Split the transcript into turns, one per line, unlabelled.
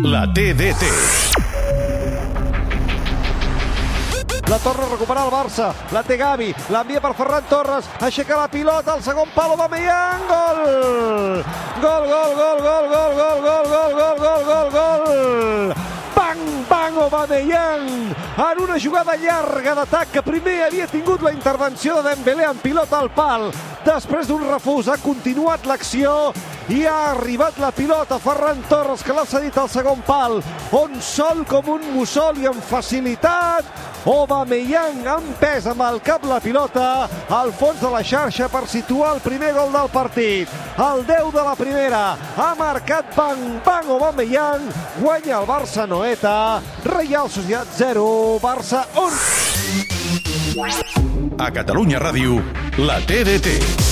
La TDT.
La torna a recuperar el Barça, la té Gavi, l'envia per Ferran Torres, aixeca la pilota, el segon pal, Aubameyang, gol! Gol, gol, gol, gol, gol, gol, gol, gol, gol, gol, gol, gol! Bang, bang, Aubameyang! En una jugada llarga d'atac que primer havia tingut la intervenció de Dembélé en pilota al pal, després d'un refús ha continuat l'acció i ha arribat la pilota Ferran Torres que l'ha cedit al segon pal on sol com un mussol i amb facilitat Aubameyang amb pes amb el cap la pilota al fons de la xarxa per situar el primer gol del partit. El 10 de la primera ha marcat Bang Bang Aubameyang, guanya el Barça Noeta, Real Societat 0, Barça 1.
A Catalunya Ràdio, la TDT.